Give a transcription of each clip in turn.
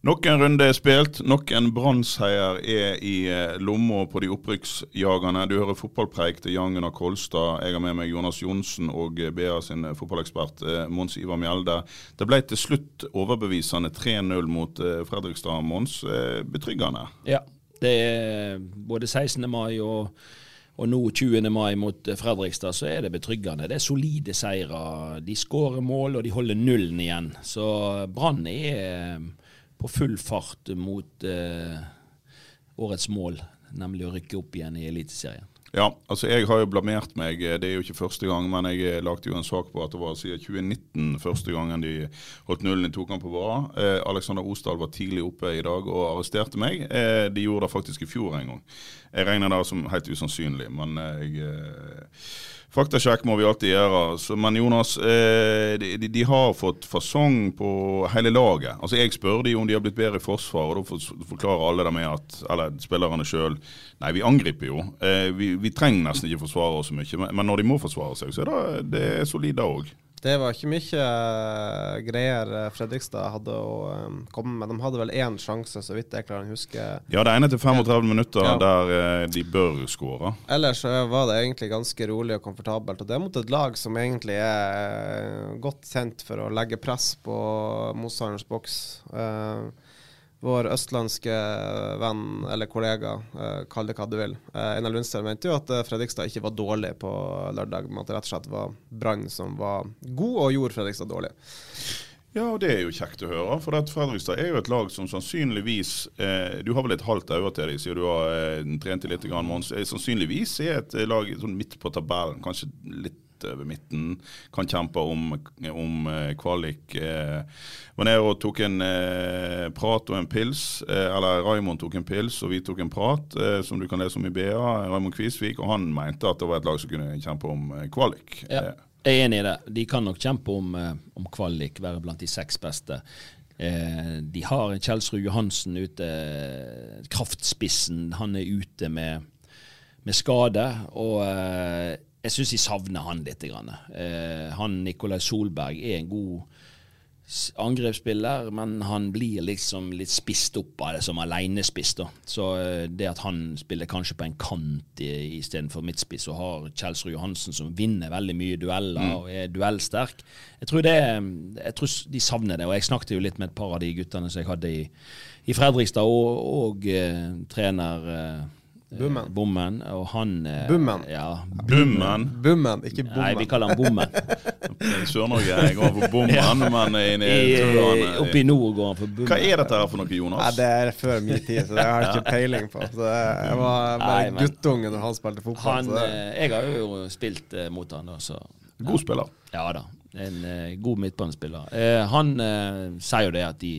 Nok en runde er spilt, nok en Brann-seier er i eh, lomma på de opprykksjagerne. Du hører fotballpreik til Jan Gunnar Kolstad. Jeg har med meg Jonas Johnsen og BA sin fotballekspert eh, Mons Ivar Mjelde. Det ble til slutt overbevisende 3-0 mot eh, Fredrikstad. Mons, betryggende? Ja. Det er både 16. mai og, og nå 20. mai mot Fredrikstad, så er det betryggende. Det er solide seirer. De skårer mål, og de holder nullen igjen. Så Brann er på full fart mot eh, årets mål, nemlig å rykke opp igjen i Eliteserien. Ja, altså jeg har jo blamert meg. Det er jo ikke første gang, men jeg eh, lagde jo en sak på at det var siden 2019 første gangen de holdt nullen i tokamp på rad. Eh, Alexander Osdal var tidlig oppe i dag og arresterte meg. Eh, de gjorde det faktisk i fjor en gang. Jeg regner det som helt usannsynlig, men eh, jeg eh, Faktasjekk må vi alltid gjøre. Så, men Jonas, eh, de, de har fått fasong på hele laget. Altså Jeg spør de om de har blitt bedre i forsvar, og da forklarer alle det med at Eller spillerne sjøl Nei, vi angriper jo. Eh, vi, vi trenger nesten ikke forsvare oss så mye, men, når de må forsvare seg, så er det, det er solide òg. Det var ikke mye eh, greier eh, Fredrikstad hadde å eh, komme med. De hadde vel én sjanse, så vidt jeg klarer å huske. Ja, det ene til 35 minutter Ja. der de bør skåre. Ellers var det egentlig ganske rolig og komfortabelt. Og det er mot et lag som egentlig er godt kjent for å legge press på motstanderens boks. Eh, vår østlandske venn, eller kollega, eh, kall det hva du vil, eh, Einar Lundstrøm mente jo at eh, Fredrikstad ikke var dårlig på lørdag, men at det rett og slett var Brann som var god og gjorde Fredrikstad dårlig. Ja, og det er jo kjekt å høre. For Fredrikstad er jo et lag som sannsynligvis eh, Du har vel et halvt øye til dem, siden du har eh, trent litt, grann, Mons. Sannsynligvis er et lag sånn midt på tabellen, kanskje litt over midten. Kan kjempe om, om eh, kvalik. Var nede og tok en eh, prat og en pils. Eh, eller Raymond tok en pils, og vi tok en prat, som du kan lese om i BA. Raymond Kvisvik. Og han mente at det var et lag som kunne kjempe om kvalik. Ja, jeg er enig i det. De kan nok kjempe om, om kvalik, være blant de seks beste. Eh, de har Kjelsrud Johansen ute, kraftspissen. Han er ute med, med skade. Og eh, jeg syns de savner han litt. Eh, han Nikolai Solberg er en god angrepsspiller, men han blir liksom litt spist opp av det som alenespiss. Så eh, det at han spiller kanskje på en kant istedenfor midtspiss, og har Kjelsrud Johansen som vinner veldig mye dueller og er duellsterk Jeg tror det, jeg tror de savner det. Og jeg snakket jo litt med et par av de guttene som jeg hadde i, i Fredrikstad, og, og eh, trener eh, Bummen. Bommen. Og han eh, Bummen? Ja, Bummen. Bummen, ikke bommen. Nei, vi kaller han Bommen. I Sør-Norge går for bommen, men i, i, I, Oppe i nord går han for Bummen. Hva er dette her for noe, Jonas? Nei, det er før min tid, så det har jeg ikke peiling på. Så jeg var bare Nei, guttunge når han spilte fotball. Han, så eh, jeg har jo spilt eh, mot han da, så God spiller. Ja da. En eh, god midtbanespiller. Eh, han eh, sier jo det at de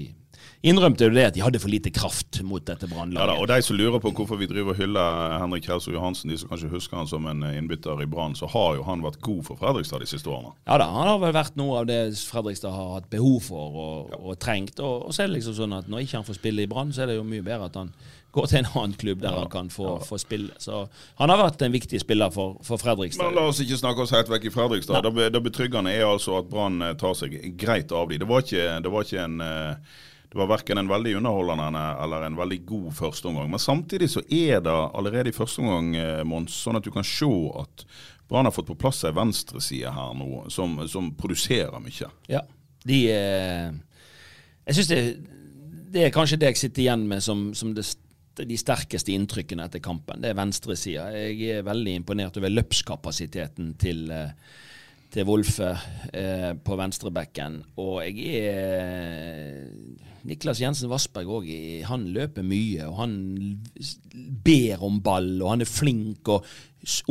innrømte jo det at de hadde for lite kraft mot dette Ja, da, og De som lurer på hvorfor vi driver og hyller Henrik Kjelsrud Johansen, de som kanskje husker han som en eh, innbytter i Brann, så har jo han vært god for Fredrikstad de siste årene. Ja da, han har vel vært noe av det Fredrikstad har hatt behov for og, og trengt. Og, og så er det liksom sånn at når ikke han får spille i Brann, så er det jo mye bedre at han går til en annen klubb der han kan få, få spille. Så han har vært en viktig spiller for, for Fredrikstad. Men la oss ikke snakke oss helt vekk i Fredrikstad. Det, betryggende er altså at Brann tar seg greit av dem. Det var ikke, det var ikke en eh, det var verken en veldig underholdende eller en veldig god førsteomgang. Men samtidig så er det allerede i første omgang, eh, Mons, sånn at du kan se at Brann har fått på plass ei venstreside her nå som, som produserer mye. Ja. De eh, Jeg syns det, det er kanskje det jeg sitter igjen med som, som det, de sterkeste inntrykkene etter kampen. Det er venstresida. Jeg er veldig imponert over løpskapasiteten til eh, til Wolfe eh, på venstrebekken. Og jeg er Niklas Jensen Vassberg òg, han løper mye, og han ber om ball, og han er flink og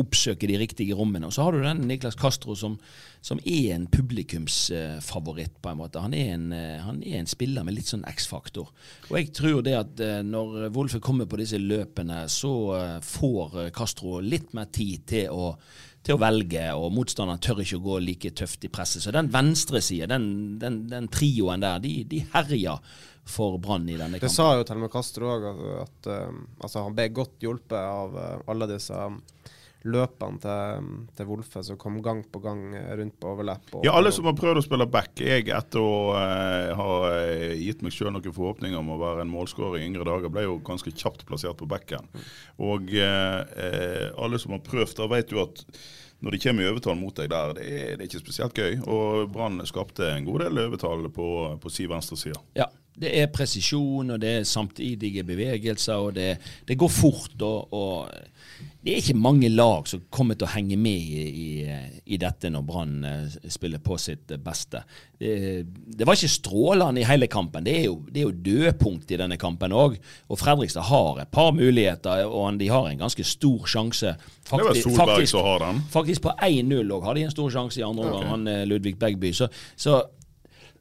oppsøker de riktige rommene. Og så har du den Niklas Castro som, som er en publikumsfavoritt, på en måte. Han er en, eh, han er en spiller med litt sånn X-faktor. Og jeg tror det at eh, når Wolfe kommer på disse løpene, så eh, får Castro litt mer tid til å til å velge, og motstanderen tør ikke å gå like tøft i presset. Så den venstre sida, den, den, den trioen der, de, de herjer for Brann i denne kampen. Det sa jo og Castro òg, at, at um, altså, han ble godt hjulpet av uh, alle disse løpene til, til Wolfe som kom gang på gang uh, rundt på overlepp. og- Ja, alle som har prøvd å spille back. Jeg, etter å eh, ha eh, gitt meg sjøl noen forhåpninger om å være en målskårer i yngre dager, ble jo ganske kjapt plassert på backen. Og eh, eh, alle som har prøvd, da vet jo at når de kommer i overtall mot deg der, det er, det er ikke spesielt gøy. Og Brann skapte en god del overtall på, på si venstre side. Ja, det er presisjon, og det er samtidige bevegelser, og det, det går fort. Og, og det er ikke mange lag som kommer til å henge med i, i, i dette når Brann eh, spiller på sitt beste. Det, det var ikke strålende i hele kampen. Det er jo, det er jo dødpunkt i denne kampen òg. Og Fredrikstad har et par muligheter, og de har en ganske stor sjanse. Det var Solberg som har den. Faktisk på 1-0 òg har de en stor sjanse i andre omgang, okay. han eh, Ludvig Begby. Så, så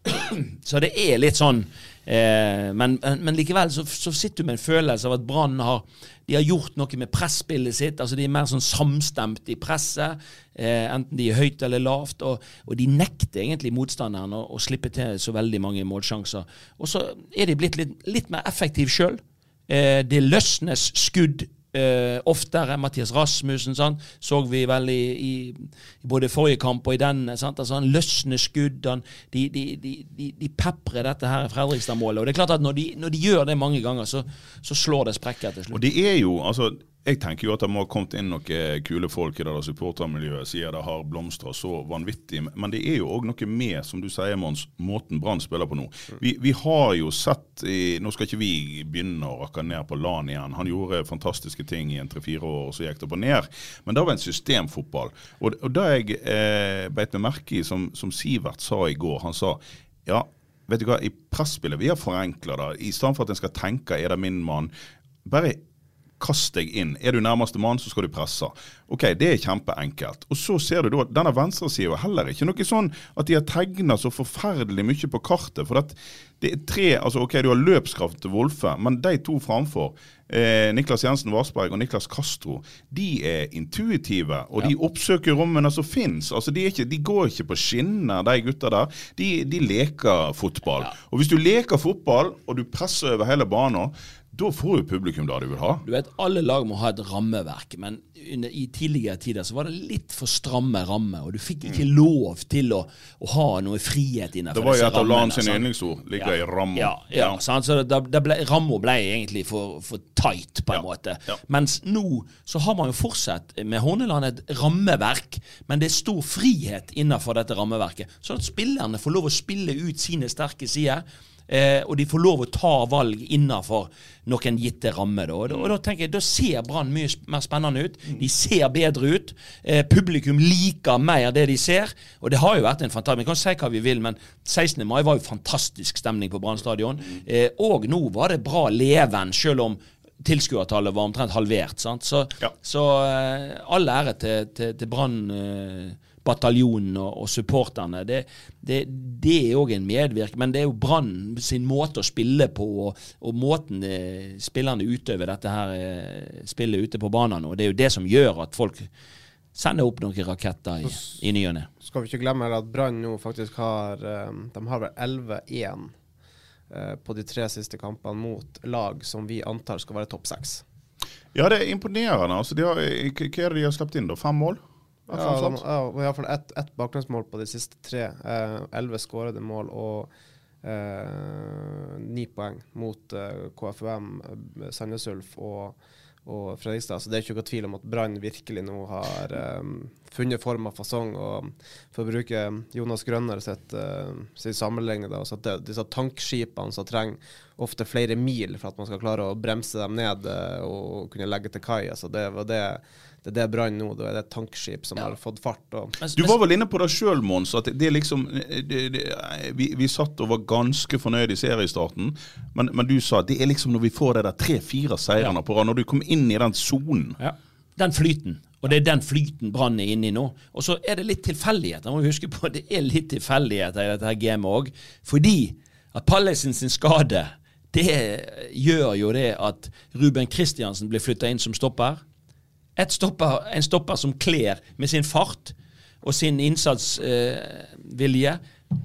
så det er litt sånn eh, men, men likevel så, så sitter du med en følelse av at Brann har de har gjort noe med presspillet sitt. altså De er mer sånn samstemt i presset, eh, enten de er høyt eller lavt. Og, og de nekter egentlig motstanderen å, å slippe til så veldig mange målsjanser. Og så er de blitt litt, litt mer effektive sjøl. Eh, det løsnes skudd eh, oftere. Mathias Rasmussen sant? så vi vel i, i, i både forrige kamp og i denne. Sant? Altså, han løsner skudd. Han, de, de, de, de, peprer dette her Fredrikstad-målet. Og det er klart at når de, når gjør det mange ganger, så, så slår det sprekker til Og slutt. det er jo, altså jeg tenker jo at det må ha kommet inn noen kule folk i det der supportermiljøet sier det har blomstra så vanvittig. Men det er jo òg noe med, som du sier, Mons, måten Brann spiller på nå. Vi, vi har jo sett i, Nå skal ikke vi begynne å rakke ned på LAN igjen. Han gjorde fantastiske ting i en tre-fire år, og så gikk det på ned. Men det var en systemfotball. Og, og det jeg eh, beit meg merke i, som, som Sivert sa i går, han sa ja, vet du hva, i presspillet, vi har forenkla det. I stedet for at en skal tenke 'er det min mann', bare Kast deg inn. Er du nærmeste mann, så skal du presse. Ok, Det er kjempeenkelt. Og så ser du da at denne venstresida er heller ikke noe sånn at de har tegna så forferdelig mye på kartet. For at det er tre altså ok, Du har løpskraft til Wolfe, men de to framfor, eh, Niklas Jensen Varsberg og Niklas Castro, de er intuitive. Og de oppsøker rommene som fins. Altså, de, ikke- de går ikke på skinner, de gutta der. De, de leker fotball. Og hvis du leker fotball, og du presser over hele banen, da får jo publikum det du vil ha. Du vet, Alle lag må ha et rammeverk, men under, i tidligere tider så var det litt for stramme rammer. Og du fikk ikke lov til å, å ha noe frihet innenfor disse rammene. Det var jo et av LAN sine yndlingsord. Ligger i ramma. Ja, ja, sant? så det, det ble, Ramma ble egentlig for, for tight, på en Ja, måte. ja. Mens nå så har man jo fortsatt med Horneland et rammeverk, men det er stor frihet innenfor dette rammeverket. Sånn at spillerne får lov å spille ut sine sterke sider. Eh, og de får lov å ta valg innenfor noen gitte rammer. Da. Og, da, og da tenker jeg, da ser Brann mye mer spennende ut. De ser bedre ut. Eh, publikum liker mer det de ser. Og det har jo vært en fantastisk Vi kan si hva vi vil, men 16. mai var jo fantastisk stemning på Brann stadion. Eh, og nå var det bra leven, selv om tilskuertallet var omtrent halvert. Sant? Så, Ja. så eh, all ære til, til, til Brann. Eh, bataljonen og, og supporterne. Det, det, det er òg en medvirk, men det er jo Brann sin måte å spille på, og, og måten eh, spillerne utøver dette her eh, spillet ute på banen nå. Det er jo det som gjør at folk sender opp noen raketter i, i ny og ne. Skal vi ikke glemme at Brann nå faktisk har um, De har vel 11-1 eh, på de tre siste kampene mot lag som vi antar skal være topp seks. Ja, det er imponerende. Altså, de har, hva er det de har sluppet inn? da? Fem mål? Ja, de, sånt. ja, og ett et bakgrunnsmål på de siste tre. Eh, skårede mål og eh, ni poeng mot eh, KFUM, eh, Sandnes Ulf og, og Fredrikstad. Så det er ikke noe tvil om at Brann virkelig nå har eh, funnet form og fasong. Og for å bruke Jonas Grønner sitt, sin sammenligning, da, så at det, disse tankskipene som trenger ofte flere mil for at man skal klare å bremse dem ned eh, og kunne legge til kai. Altså det var det det er det Brann nå. Da er det et tankskip som har fått fart. Og Du var vel inne på det sjøl, Mons. At det er liksom det, det, vi, vi satt og var ganske fornøyd i seriestarten. Men, men du sa at det er liksom når vi får de der tre-fire seirene på rad, når du kommer inn i den sonen. Ja. Den flyten. Og det er den flyten Brann er inne i nå. Og så er det litt tilfeldigheter. Må vi huske på Det er litt tilfeldigheter i dette her gamet òg. Fordi at Pallesen sin skade, det gjør jo det at Ruben Kristiansen blir flytta inn som stopper. Stopper, en stopper som kler med sin fart og sin innsatsvilje.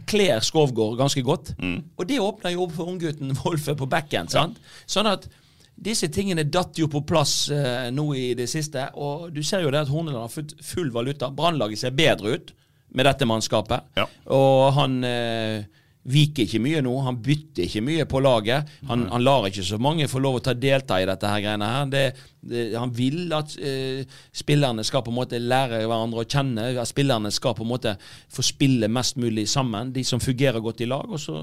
kler Skovgård ganske godt. Og det åpner jo opp for unggutten Wolfe på backen. sant? Sånn at disse tingene datt jo på plass eh, nå i det siste. Og du ser jo det at Horneland har fått full valuta. Brannlaget ser bedre ut med dette mannskapet. Ja. Og han eh, viker ikke mye nå. Han bytter ikke mye på laget. Han, han lar ikke så mange få lov å ta delta i dette her greiene her. Det, det, han vil at uh, spillerne skal på en måte lære hverandre å kjenne. At spillerne skal på en måte få spille mest mulig sammen. De som fungerer godt i lag. Og så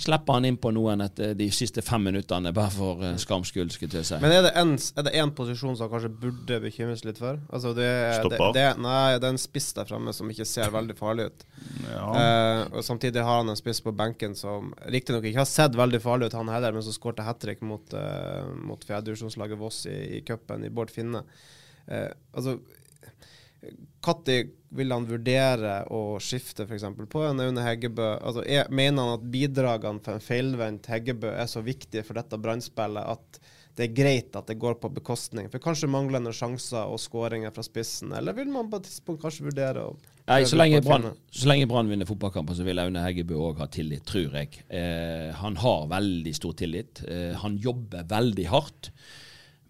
slipper han inn på noen etter de siste fem minuttene, bare for uh, skams skyld, skulle jeg si. Men er det, en, er det en posisjon som han kanskje burde bekymres litt for? Altså det, det, Stopper. det, nei, det er en spiss der fremme som ikke ser veldig farlig ut. Ja. Uh, og Samtidig har han en spiss på benken som riktignok ikke har sett veldig farlig ut, han heller, men som skårte hat trick mot, uh, mot fjerdedivisjonslaget Voss i, i cupen i Bård Finne. Uh, altså Når vil han vurdere å skifte f.eks. på en Aune Heggebø? Altså, er, mener han at bidragene for en feilvendt Heggebø er så viktige for dette brannspillet at det er greit at det går på bekostning? For kanskje manglende sjanser og skåringer fra spissen? Eller vil man på et tidspunkt kanskje vurdere å Nei, så lenge Brann vinner fotballkamper, så vil Aune Heggebø òg ha tillit, tror jeg. Eh, han har veldig stor tillit. Eh, han jobber veldig hardt.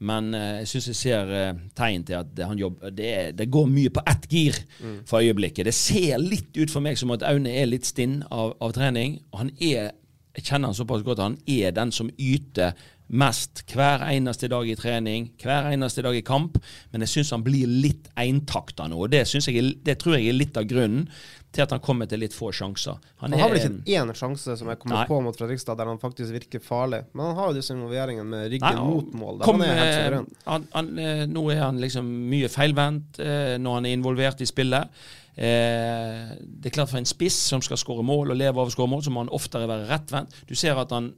Men eh, jeg syns jeg ser eh, tegn til at det, han jobber, det, det går mye på ett gir for øyeblikket. Det ser litt ut for meg som at Aune er litt stinn av, av trening. Han er, jeg kjenner han såpass godt, at han er den som yter mest hver eneste dag i trening, hver eneste dag i kamp. Men jeg syns han blir litt eintakta nå. og det, jeg, det tror jeg er litt av grunnen til at han kommer til litt få sjanser. Han har vel ikke én sjanse som jeg kommer Nei. på mot Fredrikstad der han faktisk virker farlig. Men han har jo disse involveringene med ryggen Nei, mot mål. Kom, han er han, han, eh, nå er han liksom mye feilvendt eh, når han er involvert i spillet. Eh, det er klart For en spiss som skal skåre mål og leve av å skåre mål, så må han oftere være rettvendt. Du ser at han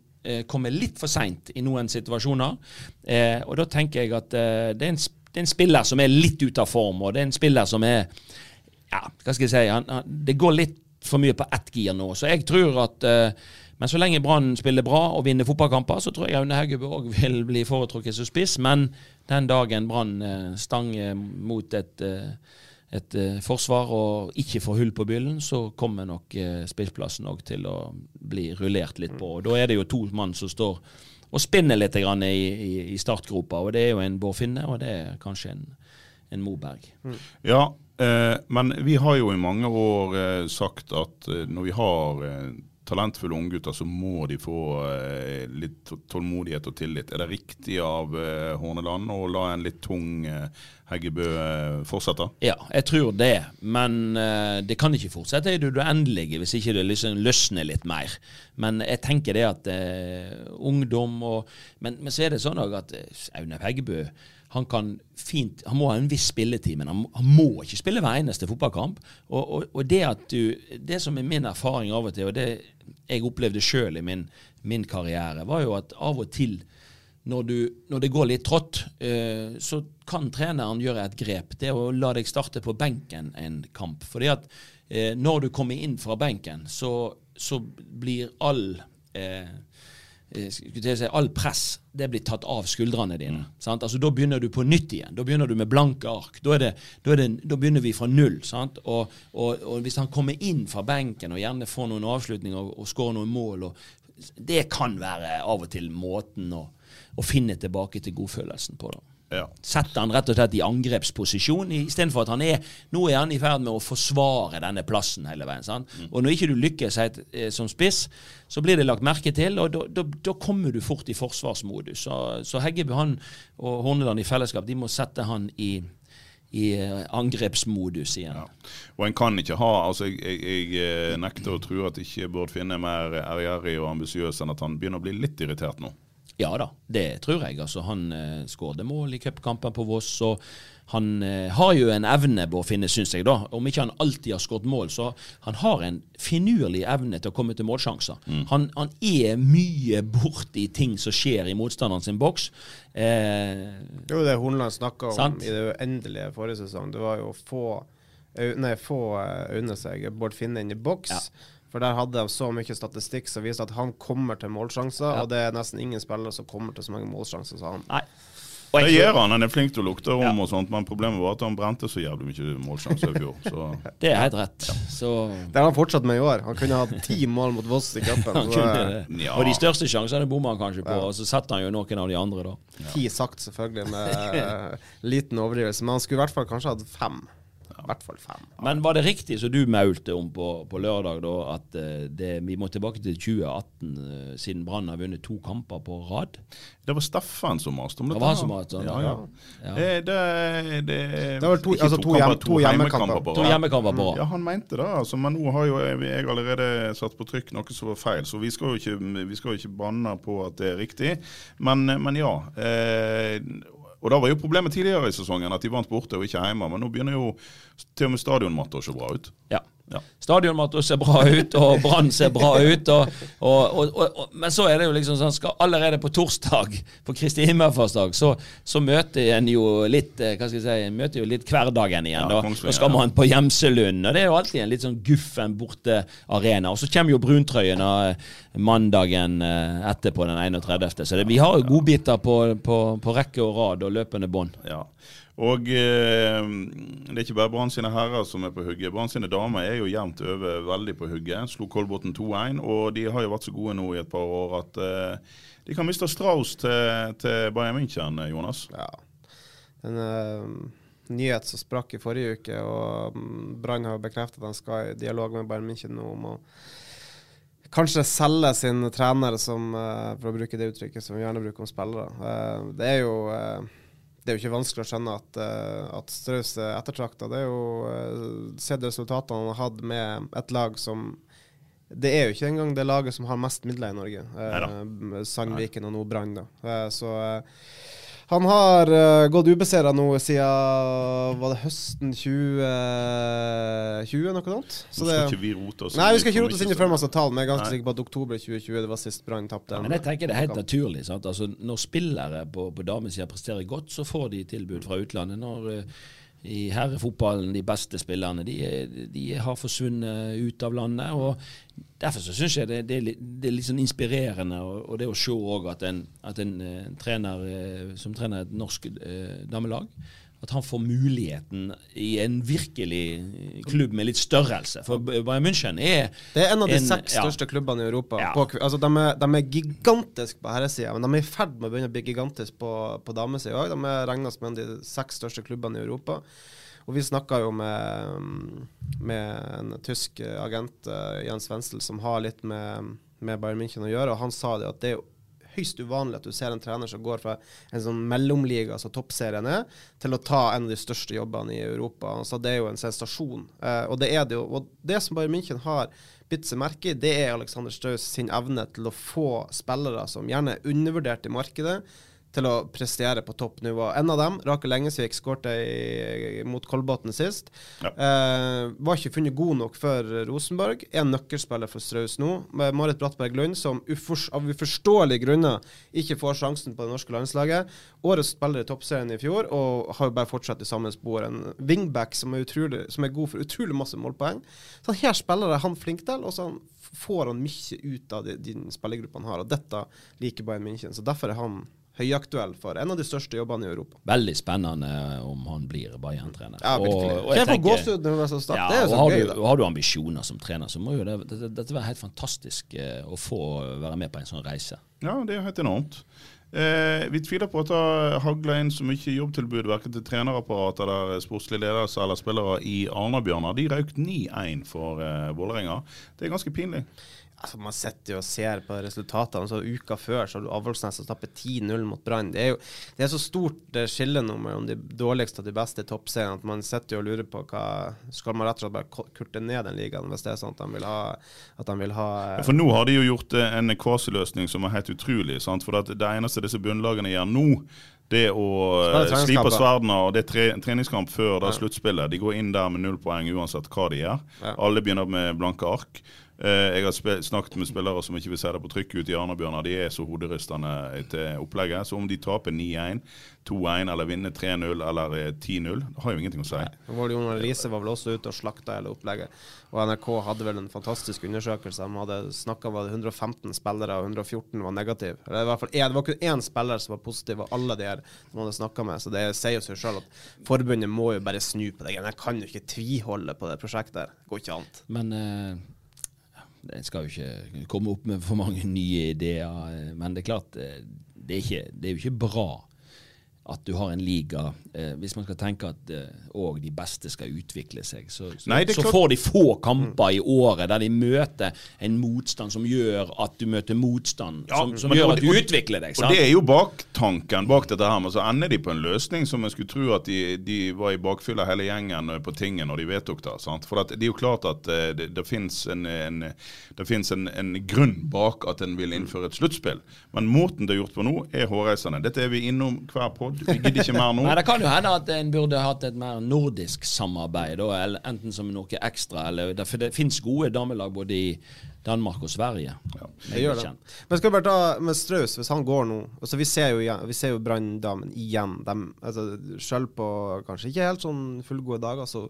kommer litt for seint i noen situasjoner. Eh, og da tenker jeg at eh, det, er en, det er en spiller som er litt ute av form, og det er en spiller som er Ja, hva skal jeg si han, han, Det går litt for mye på ett gir nå. Så jeg tror at eh, men så lenge Brann spiller bra og vinner fotballkamper, så tror jeg Aune Haugebø òg vil bli foretrukket som spiss. Men den dagen Brann eh, stanger mot et, eh, et eh, forsvar og ikke får hull på byllen, så kommer nok eh, spissplassen òg til å bli rullert litt på. Og Da er det jo to mann som står og spinner litt grann i, i, i startgropa. Og det er jo en Bård Finne, og det er kanskje en, en Moberg. Ja, eh, men vi har jo i mange år eh, sagt at eh, når vi har eh, talentfulle unggutter, så må de få eh, litt tålmodighet og tillit. Er det riktig av eh, Horneland å la en litt tung eh, Heggebø eh, fortsette? Ja, jeg tror det. Men eh, det kan ikke fortsette i det uendelige hvis ikke det liksom løsner litt mer. Men jeg tenker det at eh, ungdom og men, men så er det sånn at Aune Heggebø han kan fint, han må ha en viss spilletid, men han, han må ikke spille hver eneste fotballkamp. Og, og, og det at du, det som er min erfaring av og til, og det jeg opplevde sjøl i min, min karriere, var jo at av og til når, du, når det går litt trått, eh, så kan treneren gjøre et grep. Det er å la deg starte på benken en kamp. Fordi at eh, når du kommer inn fra benken, så, så blir all eh, eh, skulle til å si, all press det blir tatt av skuldrene dine. Sant? Altså, da begynner du på nytt igjen. Da begynner du med blanke ark. Da, det, da, det, da begynner vi fra null. Sant? Og, og, og hvis han kommer inn fra benken og gjerne får noen avslutninger og, og skårer noen mål, og, det kan være av og til måten å, å finne tilbake til godfølelsen på. da. Ja. Setter han rett og slett i angrepsposisjon, istedenfor at han er Nå er han i ferd med å forsvare denne plassen hele veien. Sant? Og når ikke du lykkes helt, eh, som spiss, så blir det lagt merke til, og da kommer du fort i forsvarsmodus. Så, så Heggebø han og Horneland i fellesskap de må sette han i i eh, angrepsmodus igjen. Ja. Og en kan ikke ha altså Jeg, jeg, jeg eh, nekter å tro at ikke Bård Finne er mer ærgjerrig og ambisiøs enn at han begynner å bli litt irritert nå. Ja da, det tror jeg. Altså, han eh, skårte mål i cupkampen på Voss. og han eh, har jo en evne, på å Finne, syns jeg, da. Om ikke han alltid har skåret mål, så han har en finurlig evne til å komme til målsjanser. Mm. Han, han er mye borti ting som skjer i motstanderen sin boks. Eh, Det var jo det Hornland snakka om Sant. i det uendelige forrige sesong. Det var jo få, nei, få under seg Bård Finne inn i boks. Ja. For der hadde de så mye statistikk som viser at han kommer til målsjanser, Ja. og det er nesten ingen spillere som kommer til så mange målsjanser som han. nei. Og Det gjør han, han er flink til å lukte rom Ja. og sånt, men problemet var at han brente så jævlig mye målsjanser i fjor. Så Det er helt rett. Så Det har han fortsatt med i år. Han kunne hatt ti mål mot Voss i cupen. Ja. Og de største sjansene bommer han kanskje på, Ja. og så setter han jo noen av de andre, da. Ti sagt, selvfølgelig, med eh, liten overdrivelse. Men han skulle i hvert fall kanskje hatt fem. I hvert fall fem. Men var det riktig som du maulte om på, på lørdag, da, at eh, det, vi må tilbake til 2018, eh, siden Brann har vunnet to kamper på rad? det var Steffen som maste om Det dette. var han som maste, ja, ja. ja. Ja. Eh, Det, det, Det var to- altså to hjem- to hjemmekamper. på To rad. hjemmekamper på Ja, han mente det, altså, men nå har jo jeg, jeg allerede satt på trykk noe som var feil. Så vi skal jo ikke, vi skal jo ikke banne på at det er riktig. Men, men ja. Eh, og da var jo problemet tidligere i sesongen at de vant borte og ikke hjemme. Men nå begynner jo til og med stadionmatta å se bra ut. Ja. Ja. Stadionmatta ser bra ut, og Brann ser bra ut. Og, og, og, men så er det jo liksom sånn skal allerede på torsdag, på Kristi himmelfartsdag, så, så møter en jo litt eh, hva skal jeg si, møter jo litt hverdagen igjen. Ja, da. Da skal man på Gjemselund, og det er jo alltid en litt sånn guffen borte arena. Og så kommer jo bruntrøyene eh, mandagen eh, etterpå, den 31. Så det, vi har jo godbiter på, på, på rekke og rad og løpende bånd. Ja. Og eh, det er ikke bare Brann sine herrer som er på hugget. Brann sine damer er jo jevnt over veldig på hugget. Slo Kolbotn 2-1, og de har jo vært så gode nå i et par år at eh, de kan miste Strauss til, til Bayern München, eh, Jonas. Ja. En uh, nyhet som sprakk i forrige uke, og mm, Brann har bekreftet at han skal i dialog med Bayern München nå om å kanskje selge sin trener, som, eh, for å bruke det uttrykket som vi gjerne bruker om spillere. Eh, det er jo eh, det er jo ikke vanskelig å skjønne at, uh, at Strauss er ettertrakta. Det er jo uh, sett resultatene han har hatt med et lag som Det er jo ikke engang det laget som har mest midler i Norge. Uh, Sandviken og nå Brann, da. Eh, så eh, han har uh, gått ubeseira nå siden Var det høsten 2020, noe sånt? Så skal ikke vi rote oss Nei, vi skal ikke rote oss inn i tall, men jeg er ganske sikker på at oktober 2020 det var sist Brann tapte. Ja, Men jeg tenker det er helt naturlig. Sant? Altså, når spillere på, på damesida presterer godt, så får de tilbud fra utlandet. Når eh, i herrefotballen de beste spillerne de, de har forsvunnet ut av landet. og Derfor så syns jeg det, det, det er litt sånn inspirerende og, og det å se at en, at en eh, trener eh, som trener et norsk eh, damelag at han får muligheten i en virkelig klubb med litt størrelse. For Bayern München er Det er en av de en- seks ja. største klubbene i Europa. Ja. På, altså, de, er, de er gigantiske på herresida, men de er i ferd med å begynne å bli gigantiske på, på damesida òg. De er regna som en av de seks største klubbene i Europa. Og vi snakka jo med, med en tysk agent, eh, Jens Wenzel, som har litt med, med Bayern München å gjøre, og han sa det at det er jo høyst uvanlig at du ser en trener som går fra en sånn mellomliga, altså toppserien er, til å ta en av de største jobbene i Europa. Altså, det er jo en sensasjon. Eh, og det er det jo. Og det som Bayern München har bitt seg merke i, det er Alexander Strauss sin evne til å få spillere som gjerne er undervurdert i markedet, til å prestere på toppnivå. En av dem, Rakel Engesvik, skårte mot Kolbotn sist. Ja. Eh, var ikke funnet god nok for Rosenborg. Er nøkkelspiller for Straus nå. Med Marit Brattberg Lund, som ufors av uforståelige grunner ikke får sjansen på det norske landslaget. Årets spiller i toppserien i fjor, og har jo bare fortsatt i samme spor. En wingback som er, utrolig, som er god for utrolig masse målpoeng. Så her spiller er han flink til, og så han- får han mye ut av de, de spillergruppene han har. Og dette liker Bayern München. Så derfor er han høyaktuell for en av de største jobbene i Europa. Veldig spennende om han blir Bayern-trener. Ja, virkelig. Og- og jeg Jeg tenker- gåsehud når det. Ja, det er jo så har gøy, du, da. har du ambisjoner som trener, så må jo det, dette, det være helt fantastisk eh, å få være med på en sånn reise. Ja, det er helt enormt. Eh, vi tviler på at det hagler inn så mye jobbtilbud verken til trenerapparat eller sportslig ledelse eller spillere i Arna-Bjørnar. De røk 9-1 for eh, Vålerenga. Det er ganske pinlig. Altså, man sitter jo og ser på resultatene. Så Uka før så Avaldsnes som tapper 10-0 mot Brann. Det, er jo, det er så stort eh, skille nå mellom de dårligste og de beste toppseriene at man sitter og lurer på hva Skal man rett og slett bare kurte ned den ligaen hvis det er sånn at de vil ha, de vil ha ja, For nå har de jo gjort eh, en kvasiløsning som er helt utrolig. Sant? For det eneste disse bunnlagene gjør nå, det å eh, slipe sverdene, og det er tre, treningskamp før da sluttspillet. De går inn der med null poeng uansett hva de gjør. Ja. Alle begynner med blanke ark. Eh, jeg har snakket med spillere som ikke vil se det på trykk ute i Arna-Bjørnar. De er så hoderystende til opplegget. Så om de taper 9-1, 2-1 eller vinner 3-0 eller eh, 10-0, det har jo ingenting å si. Jon Elise var vel også ute og slakta hele opplegget. Og NRK hadde vel en fantastisk undersøkelse. De hadde snakka om 115 spillere, og 114 var negative. Eller i hvert fall en, det var kun én spiller som var positiv, og alle de her som hadde snakka med. Så det sier jo seg sjøl at forbundet må jo bare snu på det. Jeg kan jo ikke tviholde på det prosjektet. Det går ikke an. Men eh, en skal jo ikke komme opp med for mange nye ideer. eh, Men det er klart, eh, det er, ikke, det er jo ikke bra at du har en liga eh, Hvis man skal tenke at òg de beste skal utvikle seg, så, så, Nei, så får de få kamper i året der de møter en motstand som gjør at du møter motstand, Ja, som, som men- gjør at du og- utvikler deg. Sant? Og Det er jo baktanken bak dette her, men så ender de på en løsning som en skulle tro at de, de var i bakfylla hele gjengen eh, på tinget når de vedtok det. sant? For det er jo klart at eh, det, det fins en, en, en, en grunn bak at en vil innføre et sluttspill. Men måten det er gjort på nå, er hårreisende. Dette er vi innom hver pod. Vi gidder ikke mer nå. Nei, Det kan jo hende at en burde hatt et mer nordisk samarbeid, da, eller enten som noe ekstra. Eller, for det finnes gode damelag både i Danmark og Sverige. Det gjør det. Men skal vi bare ta med Straus, hvis han går nå altså Vi ser jo, vi ser jo Branndamen igjen. De, altså, selv på kanskje ikke helt sånn fullgode dager, så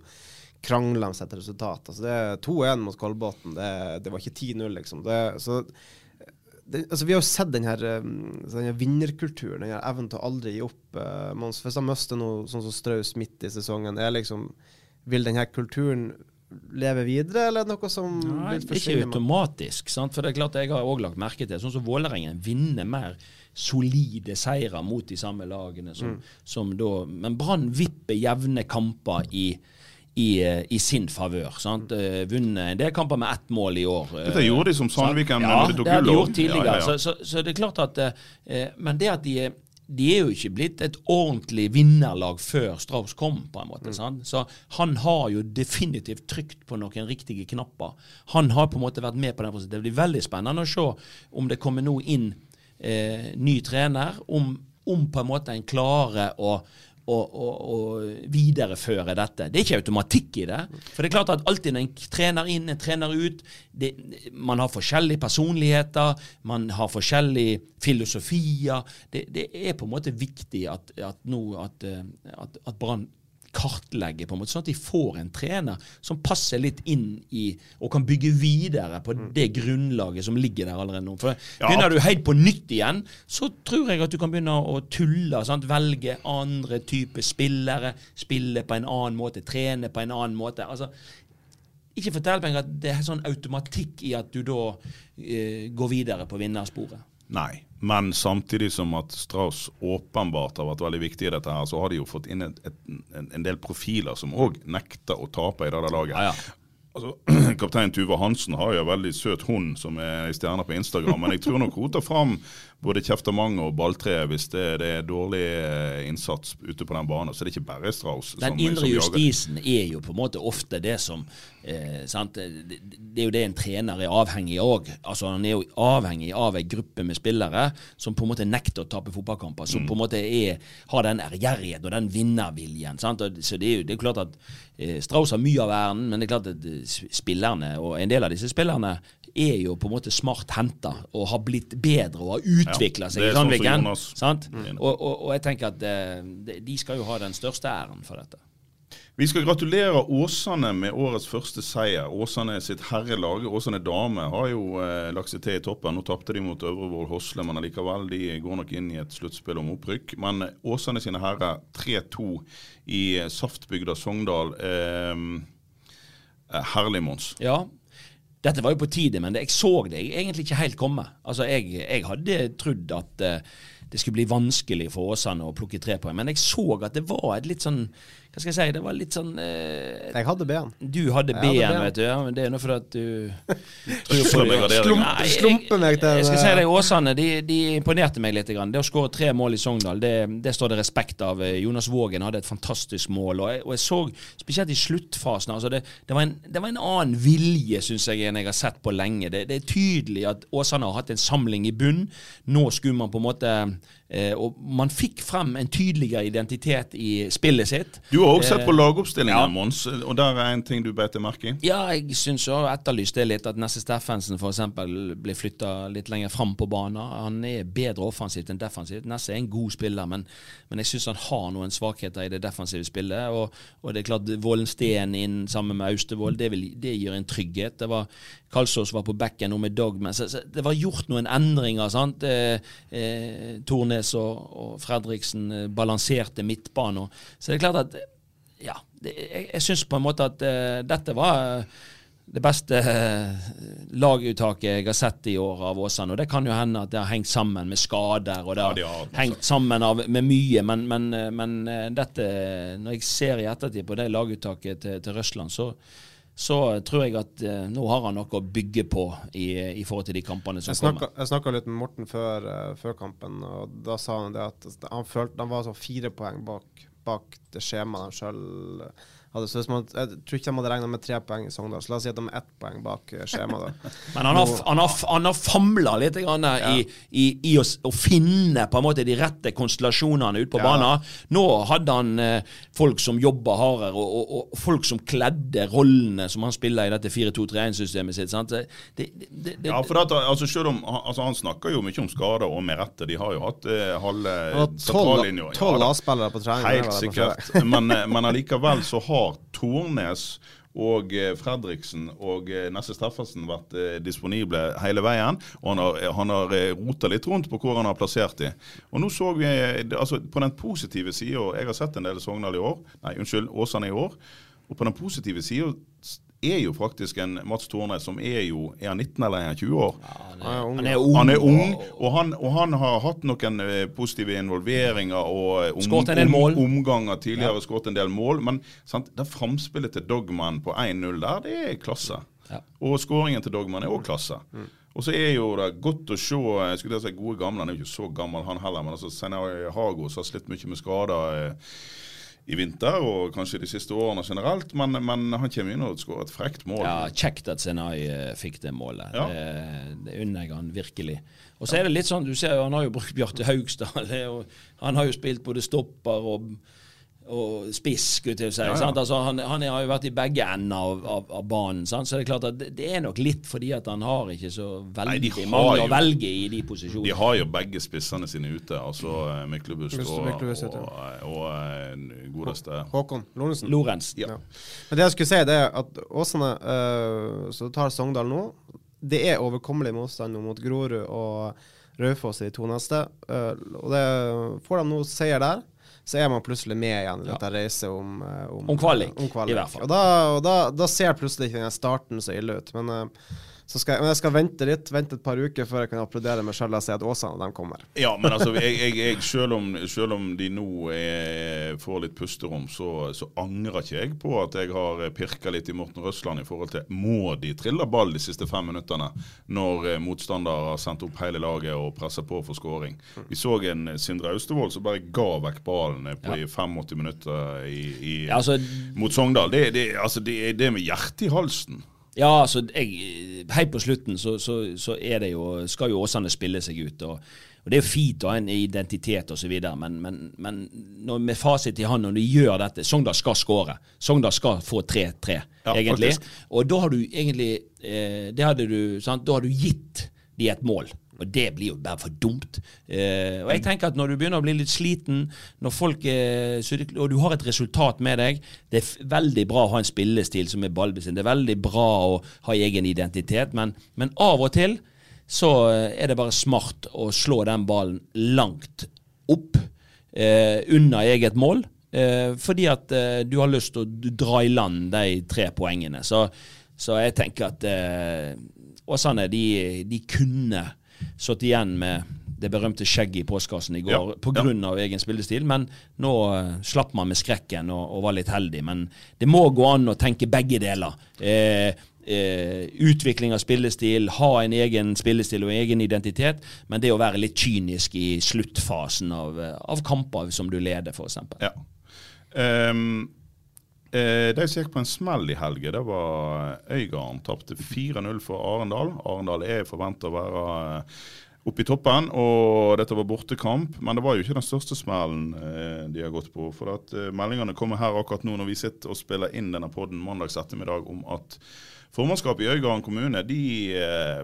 krangler de seg til resultat. Altså, det er 2-1 mot Kolbotn. Det, det var ikke 10-0, liksom. Det, så det, altså, vi har jo sett den her, um, den her vinnerkulturen, den her evnen til å aldri gi opp. Uh, Mons, hvis han mister noe sånn som Straus midt i sesongen, liksom Vil den her kulturen leve videre, eller er noe som Nei, vil ikke forsvinne? automatisk. Sant? For det er klart Jeg har også lagt merke til sånn som Vålerengen vinner mer solide seire mot de samme lagene. Som, Mm. som da, men Brann vipper jevne kamper i, i, eh, i sin favør. Eh, Vunnet en del kamper med ett mål i år. eh, Dette gjorde de som? Sandviken ja, det har de gjort tidligere. Ja, ja, ja. Så, så, så det er klart at eh, Men det at de er de er jo ikke blitt et ordentlig vinnerlag før Strauss kom, på en måte. sant? Så han har jo definitivt trykt på noen riktige knapper. Han har på en måte vært med på den prosessen. Det blir veldig spennende å se om det kommer nå inn eh, ny trener, om, om på en måte en klarer å å, å, å videreføre dette. Det er ikke automatikk i det. For det er klart at alltid når en trener inn, en trener ut det, Man har forskjellige personligheter, man har forskjellige filosofier. Det, det er på en måte viktig at, at nå at, eh, at, Brann kartlegger, på en måte, sånn at de får en trener som passer litt inn i og kan bygge videre på det grunnlaget som ligger der allerede nå. For Ja. Begynner du helt på nytt igjen, så tror jeg at du kan begynne å tulle. Sant? Velge andre typer spillere, spille på en annen måte, trene på en annen måte. Altså, ikke fortell meg at det er sånn automatikk i at du da eh, går videre på vinnersporet. Nei, men samtidig som at Strauss åpenbart har vært veldig viktig i dette, her, så har de jo fått inn et, et, en, en del profiler som òg nekter å tape i det laget. Ja, ja. Altså, Kaptein Tuva Hansen har jo en veldig søt hund som er stjerne på Instagram, men jeg tror nok hun tar fram både kjeftemang og balltre hvis det, det er dårlig eh, innsats ute på den banen. Så det er ikke bare Strauss Den som, indre som justisen er jo på en måte ofte det som eh, sant? Det, det er jo det en trener er avhengig av. Altså, han er jo avhengig av en gruppe med spillere som på en måte nekter å tape fotballkamper. Som på en måte er, har den ærgjerrigheten og den vinnerviljen. Sant? Så det er jo det er klart at eh, Strauss har mye av æren, men det er klart at eh, spillerne, og en del av disse spillerne, er jo på en måte smart henta og har blitt bedre og har utvikla Ja, seg i sånn Sandviken. Sant? Mm. Og, og, og jeg tenker at eh, de- de skal jo ha den største æren for dette. Vi skal gratulere Åsane med årets første seier. Åsane sitt herrelag, Åsane dame, har jo eh, lagt seg til i toppen. Nå tapte de mot Øvrevoll Hosle, men allikevel, de går nok inn i et sluttspill om opprykk. Men Åsane sine herrer 3-2 i saftbygda Sogndal. Eh, eh, herlig, Mons. Ja. Dette var jo på tide, men jeg så det egentlig ikke helt komme. Altså, Jeg, jeg hadde trodd at eh, det skulle bli vanskelig for Åsane å plukke tre poeng, men jeg så at det var et litt sånn Hva skal jeg si, det var litt sånn eh, Jeg hadde B-en. Du hadde B-en, vet du. Ja, men det er nå fordi at du Slump, slumper meg til Jeg skal si deg, det, Åsane de, de imponerte meg litt. Grann. Det å skåre tre mål i Sogndal, det, det står det respekt av. Jonas Vågen hadde et fantastisk mål. Og jeg, og jeg så, spesielt i sluttfasen altså det, det, var en, det var en annen vilje, syns jeg, enn jeg har sett på lenge. Det, det er tydelig at Åsane har hatt en samling i bunn. Nå skulle man på en måte Og man fikk frem en tydeligere identitet i spillet sitt. Du har også sett på lagoppstillingen, ja. Mons, og der er en ting du beit deg merke i. Ja, jeg syns òg etterlyst det litt, at Nesse Steffensen f.eks. blir flytta litt lenger fram på banen. Han er bedre offensivt enn defensivt. Nesse er en god spiller, men, men jeg syns han har noen svakheter i det defensive spillet. Og, og det er klart, Vollen Steen inn sammen med Austevoll, det, vil, det gir en trygghet. Det var Kalsås var på bekken nå med Dogman. Så, så det var gjort noen endringer. sant? Eh, eh, Tornes og, og Fredriksen eh, balanserte midtbanen. Så det er klart at ja, det, jeg, jeg syns på en måte at uh, dette var eh, det beste uh, laguttaket jeg har sett i år av Åsane. Og det kan jo hende at det har hengt sammen med skader, og det har Ja, de har, altså. hengt sammen av, med mye. Men, men, eh, men eh, dette Når jeg ser i ettertid på det laguttaket til, til Røsland, så, så tror jeg at eh, nå har han noe å bygge på i, i forhold til de kampene som Jeg kommer. jeg snakka litt med Morten før, uh, før kampen, og da sa han det at han følte han var sånn fire poeng bak, bak det skjemaet han sjøl hadde. Så hvis man, jeg tror ikke de hadde regna med tre poeng i Sogndal, så la oss si at de er ett poeng bak eh, skjemaet. Men han har, han har, han har famla litt grann i, i, i å, å finne på en måte de rette konstellasjonene ute på Ja. banen. Nå hadde han eh, folk som jobba hardere, og, og, og folk som kledde rollene som han spiller i dette 4-2-3-1-systemet sitt. Sant? Det, det, det, det, Ja, for dette, altså, selv om, altså, Han snakker jo mye om skader, og med rette. De har jo hatt eh, halve sentrallinja. tolv. A-spillere på trening. Helt sikkert. Men, eh, men allikevel så har Tornes og eh, Fredriksen og eh, Nesse Steffensen vært eh, disponible hele veien. Og han har, han har rota litt rundt på hvor han har plassert de. Og nå så vi, altså På den positive sida Jeg har sett en del Sogndal i år. Nei, unnskyld, Åsane i år. Og på den positive sida er jo faktisk en Mats Tornes som er jo Er han 19 eller er han 20 år? han er ung. Han er ung, og- han, og han har hatt noen eh, positive involveringer og eh, om, Skåret en del mål. omganger tidligere, skåret en del mål. Men sant, det framspillet til Dogman på 1-0 der, det er klasse. Ja. Og skåringen til Dogman er òg klasse. Og så er jo det godt å se jeg skulle si gode gamle, han er jo ikke så gammel han heller, men altså Hago Hagos har slitt mye med skader. eh, i vinter, og kanskje de siste årene generelt, men, men han kommer inn og skårer et frekt mål. Ja, Kjekt at Senai eh, fikk det målet. Ja. Det, det unner jeg han virkelig. Og så er det litt sånn, du ser jo, Han har jo brukt Bjarte Haugstad. Han har jo spilt både stopper og, og spiss, skulle jeg si. Ja, ja. sant? Altså, han, han har jo vært i begge ender av, av, av banen. Sant? Så det er klart at det, det er nok litt fordi at han har ikke så veldig Nei, mange jo- å velge i de posisjonene. De har jo begge spissene sine ute, altså eh, Myklebust Myklebust- og, Myklebust, og, og, eh, godeste Håkon Lorentzen. Lorentz. Ja. Ja. Men det jeg skulle si, det er at Åsane uh, Så tar Sogndal nå. Det er overkommelig motstand mot Grorud og Raufoss i de to neste. Eh, og det, får de nå seier der, så er man plutselig med igjen i dette reiset om, om, Om kvalik, om kvalik. i hvert fall. Og, da, og da, da ser plutselig ikke den starten så ille ut. Men, eh, så skal jeg, men jeg skal vente litt, vente et par uker før jeg kan applaudere meg sjøl og si at Åsane de kommer. Ja, men altså, jeg, jeg, jeg, selv, om, selv om de nå er, får litt pusterom, så, så angrer ikke jeg på at jeg har pirka litt i Morten Røsland i forhold til må de trille ball de siste fem minuttene når eh, motstander har sendt opp hele laget og presser på for skåring. Vi så en Sindre Austevoll som bare ga vekk ballen på i 85 minutter i, i, Ja, altså, mot Sogndal. Det, det, altså, det er det med hjertet i halsen. Ja, altså, jeg, helt på slutten så, så, så er det jo, skal jo Åsane spille seg ut. og, og Det er jo fint å ha en identitet osv., men, men, men når, med fasit i hånd, når du gjør dette Sogndal skal skåre. Sogndal skal få 3-3, Ja, egentlig. faktisk. Og da har du egentlig eh, det hadde du, sant? Da har du gitt de et mål. Og det blir jo bare for dumt. Eh, og jeg tenker at når du begynner å bli litt sliten, når folk er, og du har et resultat med deg Det er veldig bra å ha en spillestil som er ballbesittende. Det er veldig bra å ha egen identitet, men, men av og til så eh, er det bare smart å slå den ballen langt opp eh, unna eget mål. Eh, fordi at eh, du har lyst til å dra i land de tre poengene. Så, så jeg tenker at eh, Åsane de, de kunne satt igjen med det berømte skjegget i postkassen i går Ja, pga. av egen spillestil. Men nå uh, slapp man med skrekken og, og var litt heldig. Men det må gå an å tenke begge deler. Eh, eh, utvikling av spillestil, ha en egen spillestil og egen identitet. Men det å være litt kynisk i sluttfasen av, eh, av kamper som du leder, f.eks. Ja. Um, eh, de som gikk på en smell i helga, det var Øygarden. Tapte 4-0 for Arendal. Arendal er forventa å være eh, oppe i toppen, og dette var bortekamp. Men det var jo ikke den største smellen eh, de har gått på. For at eh, meldingene kommer her akkurat nå når vi sitter og spiller inn denne podden mandags ettermiddag om at formannskapet i Øygarden kommune de, eh,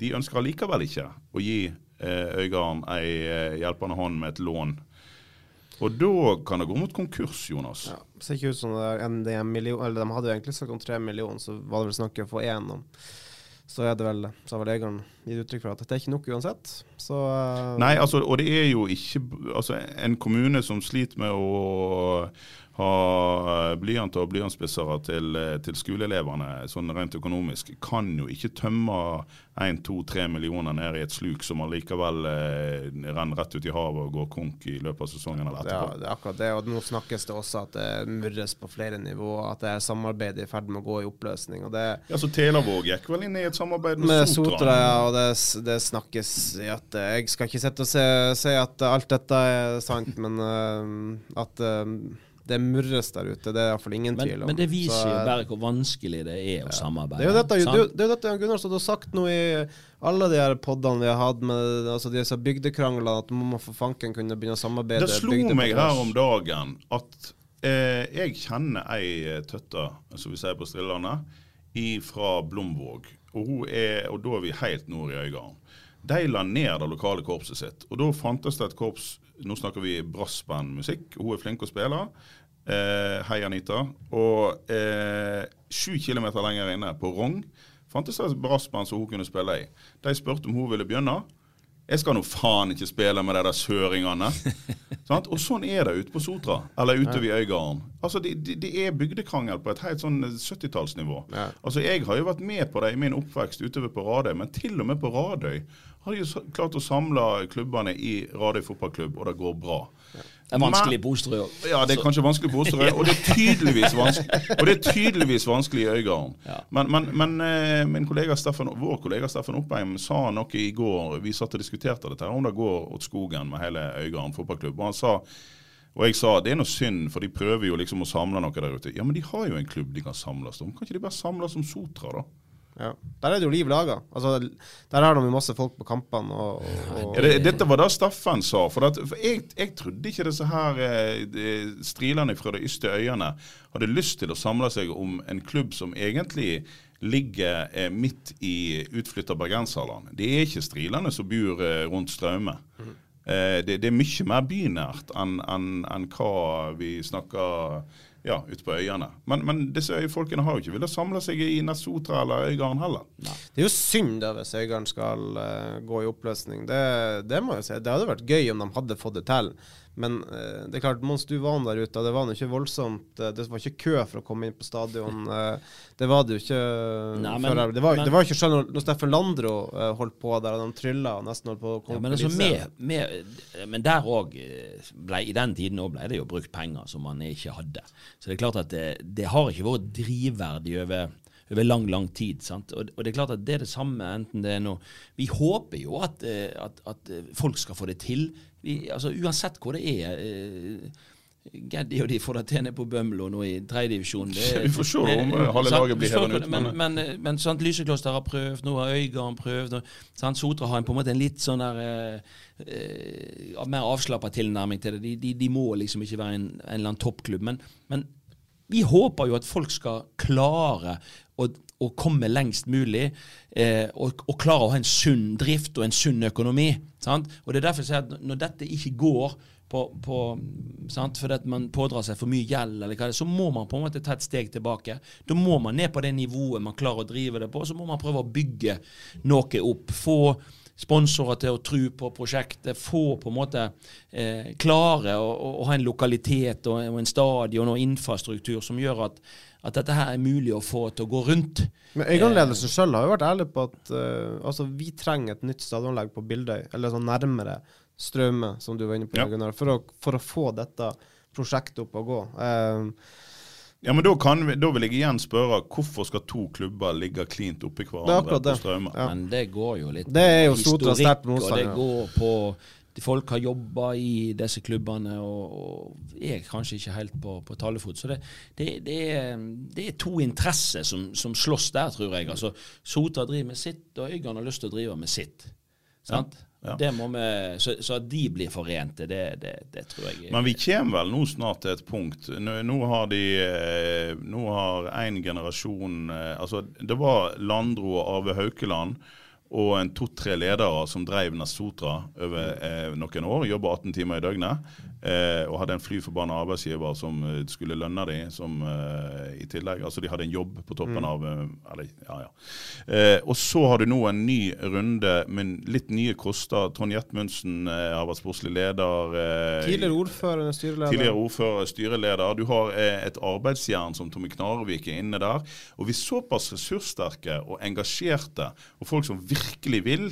de ønsker allikevel ikke å gi eh, Øygarden ei hjelpende hånd med et lån. Og da kan det gå mot konkurs, Jonas. Ja, det ser ikke ut som det er en, million, eller De hadde jo egentlig sagt om tre millioner, så var det vel snakk om å få én. Så er det vel, så har vel eieren gitt uttrykk for at det er ikke nok uansett. Så uh, Nei, altså, og det er jo ikke altså, En kommune som sliter med å ha blyanter og blyantspissere til, til skoleelevene sånn rent økonomisk, kan jo ikke tømme 1-2-3 millioner ned i et sluk som allikevel eh, renner rett ut i havet og går konk i løpet av sesongen eller det, er, det er akkurat det. Og nå snakkes det også at det murres på flere nivåer. At det er samarbeid i ferd med å gå i oppløsning. Og det Ja, så Telavåg gikk vel inn i et samarbeid med, med Sotra? Sotra, ja, og det, det snakkes i at eh, Jeg skal ikke sitte og si at alt dette er sant, men uh, at eh, det murres der ute, det er iallfall ingen Men, tvil om. men det viser Så, jo bare hvor vanskelig det er å samarbeide. Det er jo dette, det, er det er dette Jan Gunnar stått sagt nå i alle de her poddene vi har hatt med altså disse bygdekranglene, at nå må man for fanken kunne begynne å samarbeide. Det slo meg her om dagen at eh, jeg kjenner ei eh, tøtte, som vi sier på Strillane, fra Blomvåg. Og, hun er, og da er vi helt nord i Øygarden. De la ned det lokale korpset sitt. Og da fantes det et korps Nå snakker vi brassbandmusikk. Hun er flink å spille. Eh, hei, Anita. Og eh, sju kilometer lenger inne, på Rong, fantes det brassband som hun kunne spille i. De spurte om hun ville begynne. Jeg skal nå faen ikke spille med de der søringene. Og sånn er det ute på Sotra, eller ute ved Øygarden. Altså, det, de, de er bygdekrangel på et helt sånn 70-tallsnivå. Ja. Altså, Jeg har jo vært med på det i min oppvekst utover på Radøy, men til og med på Radøy har de jo klart å samle klubbene i Radøy fotballklubb, og det går bra. Det er vanskelig på bostrø. òg. Ja, det er kanskje vanskelig på Osterøy, og det er tydeligvis vanskelig, og det er tydeligvis vanskelig i Øygarden. Ja. Men, men, men eh, min kollega Steffen, vår kollega Steffen Oppheim sa noe i går, vi satt og diskuterte dette, om det går åt skogen med hele Øygarden fotballklubb. Og han sa, og jeg sa det er noe synd, for de prøver jo liksom å samle noe der ute. Ja, men de har jo en klubb de kan samles om. Kan ikke de bare samles om Sotra, da? Ja. Der er det jo liv laga. Altså, der har de jo masse folk på kampene. Og, og, Ja, det, dette var det Steffen sa. For, at, for jeg, jeg trodde ikke disse her eh, strilene fra de yste øyene hadde lyst til å samle seg om en klubb som egentlig ligger eh, midt i utflytta bergenserland. Det er ikke strilene som bor eh, rundt Straume. Eh, det, det er mye mer bynært enn en, en hva vi snakker ja, ute på øyene. Men, men disse øyfolkene har jo ikke villet samle seg i Nessotra eller Øygarden heller. Det er jo synd da hvis Øygarden skal uh, gå i oppløsning. Det, det må jeg si. Det hadde vært gøy om de hadde fått det til. Men eh, det er klart, mens du var der ute, det var nå ikke voldsomt eh, Det var ikke kø for å komme inn på stadion. eh, det var det jo ikke Nei, før men- jeg- Det var, men- det var ikke selv når, Steffen Landro holdt på der, og de trylla og nesten holdt på å Ja, komme men, på altså, med, med, men der òg I den tiden òg ble det jo brukt penger som man ikke hadde. Så det er klart at det, det har ikke vært drivverdig over, over lang, lang tid. Sant? Og, og det er klart at det er det samme enten det er nå Vi håper jo at, at, at folk skal få det til. Vi, altså Uansett hvor det er. eh, Geddi og de får det til nede på Bømlo nå i tredjedivisjon. Vi får se om, eh, halve laget blir hevet ut, Men, men- men, men, men Lysekloster har prøvd, nå har Øygarden prøvd. og sant, Sotra har en på en måte en litt sånn der eh, eh, mer avslappa tilnærming til det. De, de, de må liksom ikke være en, en eller annen toppklubb. Men, men vi håper jo at folk skal klare å, å komme lengst mulig, eh, og, og klare å ha en sunn drift og en sunn økonomi. Sant? Og det er derfor jeg sier at når dette ikke går på, på, fordi at man pådrar seg for mye gjeld, eller hva det er, så må man på en måte ta et steg tilbake. Da må man ned på det nivået man klarer å drive det på, så må man prøve å bygge noe opp. Få sponsorer til å tro på prosjektet, få på en måte eh, klare å, å, å ha en lokalitet og, og en stadion og infrastruktur som gjør at, at dette her er mulig å få til å gå rundt. Men Øygarden-ledelsen sjøl har jo vært ærlig på at uh, altså, vi trenger et nytt stadionanlegg på Bildøy, eller sånn nærmere Straume, som du var inne på, Ja. Gunnar, for, å- for å få dette prosjektet opp og gå. Uh, Ja, men da, kan vi, da vil jeg igjen spørre, hvorfor skal to klubber ligge klint oppi Det er akkurat det. på Straume? Ja. Men det går jo litt Det er jo historikk, Og det går på de Folk har jobba i disse klubbene og, og er kanskje ikke helt på, på talefot. Så det, det, det, er, det er to interesser som, som slåss der, tror jeg. Altså, Sota driver med sitt, og Øygarden har lyst til å drive med sitt. Sant? Ja. Det må vi, så, så at de blir forente, det, det, det tror jeg Men vi kommer vel nå snart til et punkt. Nå, nå har de eh, Nå har en generasjon eh, Altså, det var Landro og Arve Haukeland og en to-tre ledere som drev Nasotra over eh, noen år. Jobba 18 timer i døgnet. Eh, og hadde en fly forbanna arbeidsgiver som eh, skulle lønne dem som, eh, i tillegg. Altså de hadde en jobb på toppen av eh, eller, ja, ja. Eh, Og så har du nå en ny runde med litt nye koster. Trond Jetmundsen eh, har vært sportslig leder. tidligere ordfører, styreleder. Tidligere ordfører, styreleder. Du har et arbeidsjern som Tommy Knarvik er inne der. Og vi er såpass ressurssterke og engasjerte, og folk som virkelig vil,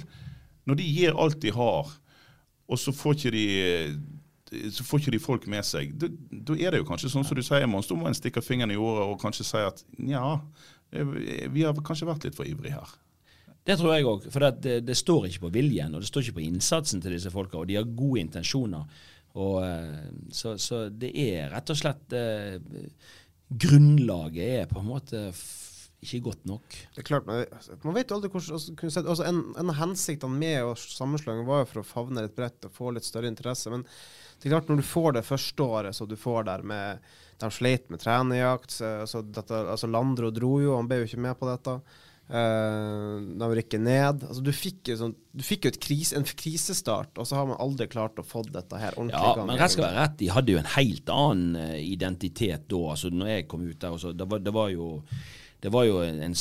når de gir alt de har, og så får ikke de så får ikke de folk med seg. Da, er det jo kanskje sånn som du sier, Mons. Da må en stikke fingeren i jordet og kanskje si at nja, eh, vi har kanskje vært litt for ivrige her. Det tror jeg òg. For det, det, står ikke på viljen, og det står ikke på innsatsen til disse folka. Og de har gode intensjoner. Og, eh, så, så det er rett og slett eh, Grunnlaget er på en måte f ikke godt nok. Det er klart, men altså, Man vet jo aldri hvordan altså, kunne altså, En, en av hensiktene med sammenslåingen sammenslåing var jo for å favne litt bredt og få litt større interesse. Men det er klart når du får det første året så du får der med De sleit med trenerjakt. så- Altså, altså Landro dro jo, han ble jo ikke med på dette. Uh, de rykker ned. Altså, du fikk jo, sånn, du fikk jo kris, en krisestart, og så har man aldri klart å få dette her ordentlig Ja, gang. men rett skal være rett, de hadde jo en helt annen eh, identitet da. altså når jeg kom ut der, også, det, var, det var jo det var jo en, en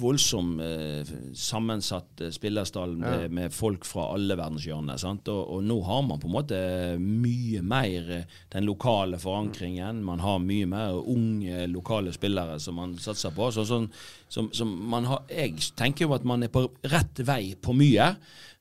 voldsom eh, sammensatt eh, spillerstall med, med folk fra alle verdenshjørner. Og, og nå har man på en måte mye mer eh, den lokale forankringen. Man har mye mer unge lokale spillere som man satser på. Så, sånn, som, som man har, jeg tenker jo at man er på rett vei på mye.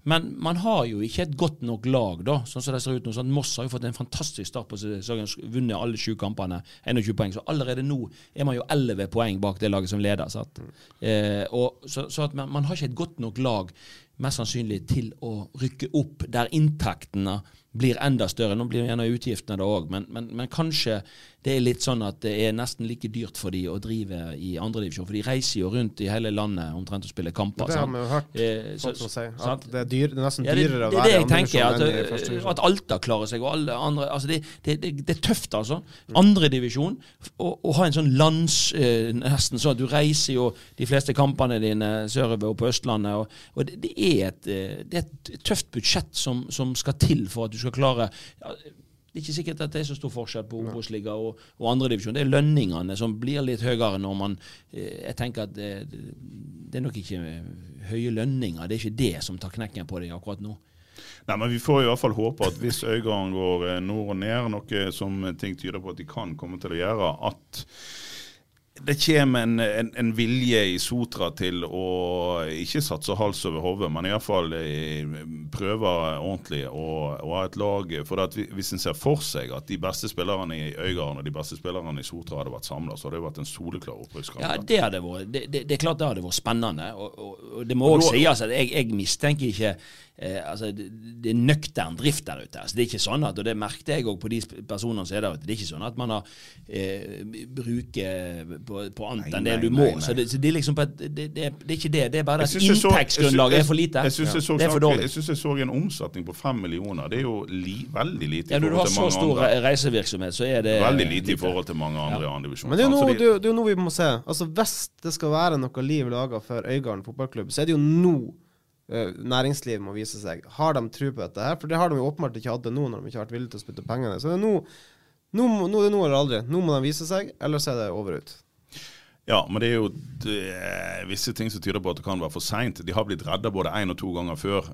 Men man har jo ikke et godt nok lag, da, sånn som det ser ut nå. Sånn, Moss har jo fått en fantastisk start på sesongen, vunnet alle sju kampene, 21 poeng. Så allerede nå er man jo 11 poeng bak det laget som leder. Sant? Eh, og, så så man, man har ikke et godt nok lag, mest sannsynlig, til å rykke opp der inntektene blir enda større. Nå blir gjerne utgiftene det òg, men, men, men kanskje det er litt sånn at det er nesten like dyrt for de å drive i andredivisjon. For de reiser jo rundt i hele landet omtrent og spiller kamper. Det har vi jo hørt Eh, så- folk som sier. At det er, dyr, det er nesten Ja, det, dyrere å være i andredivisjon enn i første at Alta klarer seg, og alle andre altså det, det, det, er tøft, altså. Andredivisjon. Å ha en sånn lands... Eh, nesten sånn at du reiser jo de fleste kampene dine sørover og på Østlandet. Og, og det, er et, eh, det er et tøft budsjett som, som skal til for at du skal klare det er ikke sikkert at det er så stor forskjell på Obos-liga og, og andredivisjon. Det er lønningene som blir litt høyere når man eh, Jeg tenker at det, det er nok ikke høye lønninger. Det er ikke det som tar knekken på deg akkurat nå. Nei, men Vi får i hvert fall håpe at hvis Øygarden går eh, nord og ned, noe som ting tyder på at de kan komme til å gjøre, at det kommer en, en, en vilje i Sotra til å ikke satse hals over hode, men iallfall prøve ordentlig å ha et lag. For Hvis en ser for seg at de beste spillerne i Øygarden og de beste spillerne i Sotra hadde vært samla, så hadde det vært en soleklar opprykkskamp. Ja, det hadde vært det, det, det er klart det hadde vært spennende. Og, og, og det må òg sies at jeg, jeg mistenker ikke eh, altså det, det er nøktern drift der ute. Altså, det er ikke sånn at, og det merket jeg òg på de personene som er der ute, det er ikke sånn at man har eh, bruker på, på annet enn det nei, du må. nei, nei. Så, det, så det er liksom på et, det, det, det er ikke det. Det er bare at inntektsgrunnlaget er for lite. Jeg jeg, jeg, så det er for dårlig. jeg, synes jeg så en omsetning på fem millioner. Det er jo li, veldig lite Ja, når du har så stor andre. reisevirksomhet, så er det Veldig lite i forhold til mange andre i andre divisjon. Men er Fordi- det, er jo- det er jo nå vi må se. Altså Hvis det skal være noe liv laga for Øygarden fotballklubb, så er det jo nå eh, næringslivet må vise seg. Har de tro på dette her? For det har de jo åpenbart ikke hatt det nå, når de ikke har vært villige til å spytte pengene. Så det er nå, nå, nå, det er nå eller aldri. Nå må de vise seg, ellers er det over ut. Ja, men det er jo det, visse ting som tyder på at det kan være for seint. De har blitt redda både én og to ganger før.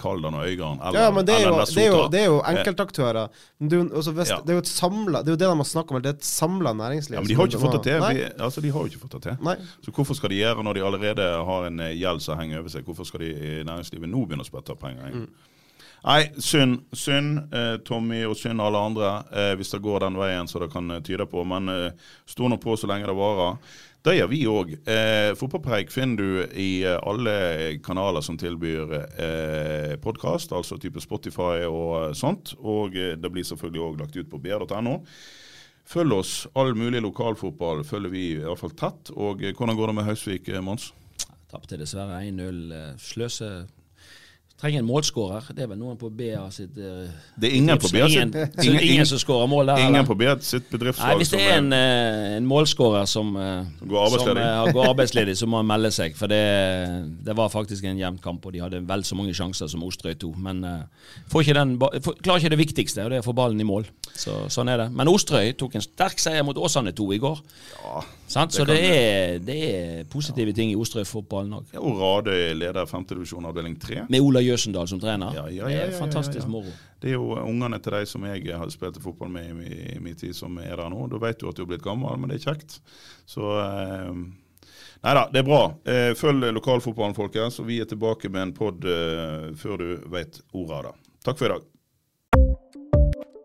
Kaldan og Øygarden. Eller, Ja, men det er, jo, det, er jo, det er jo enkeltaktører. Men det er jo, hvis, Ja. det er jo et samla Det er jo det de har snakket om, det er et samla næringsliv. Ja, men de har ikke fått det til. Vi, altså, de har jo ikke fått det til. Nei. Så hvorfor skal de gjøre når de allerede har en eh, gjeld som henger over seg? Hvorfor skal de i næringslivet nå begynne å spytte penger inn? Mm. Nei, synd. Synd eh, Tommy, og synd alle andre, eh, hvis det går den veien som det kan eh, tyde på. Men eh, stå nå på så lenge det varer. Det gjør vi òg. Eh, Fotballpreik finner du i eh, alle kanaler som tilbyr eh, podkast, altså type Spotify og eh, sånt. Og eh, det blir selvfølgelig òg lagt ut på br.no. Følg oss. All mulig lokalfotball følger vi i hvert fall tett. Og hvordan går det med Hausvik, Mons? Tapte dessverre 1-0. eh, Sløse Trenger en målskårer. Det er vel noen på BA sitt uh, Det er ingen på BA sitt ingen, ingen- ingen som skårer mål der? Ingen eller? på BA sitt bedriftslag Nei, Hvis det er en, uh, en målskårer som, Går arbeidsledig. som går arbeidsledig, så må han melde seg. For det, det var faktisk en jevn kamp, og de hadde vel så mange sjanser som Osterøy 2. Men får ikke den, for, klarer ikke det viktigste, og det er å få ballen i mål. Så, sånn er det. Men Osterøy tok en sterk seier mot Åsane 2 i går. Sant? Så det det er, det er positive ting i Osterøy-fotballen òg. Ja, og Radøy leder femtedivisjon avdeling tre. Med Ola Jøsendal som trener. Ja, ja, ja, ja, ja, fantastisk moro. Det er jo ungene til de som jeg har spilt fotball med i i min tid, som er der nå. Da vet du at du er blitt gammel, men det er kjekt. Så eh, Nei da, det er bra. Eh, følg lokalfotballen, folkens. Og vi er tilbake med en pod eh, før du vet ordet av det. Takk for i dag.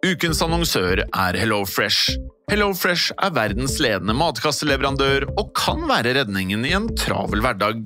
Ukens annonsør er HelloFresh. HelloFresh er verdens ledende matkasseleverandør og kan være redningen i en travel hverdag.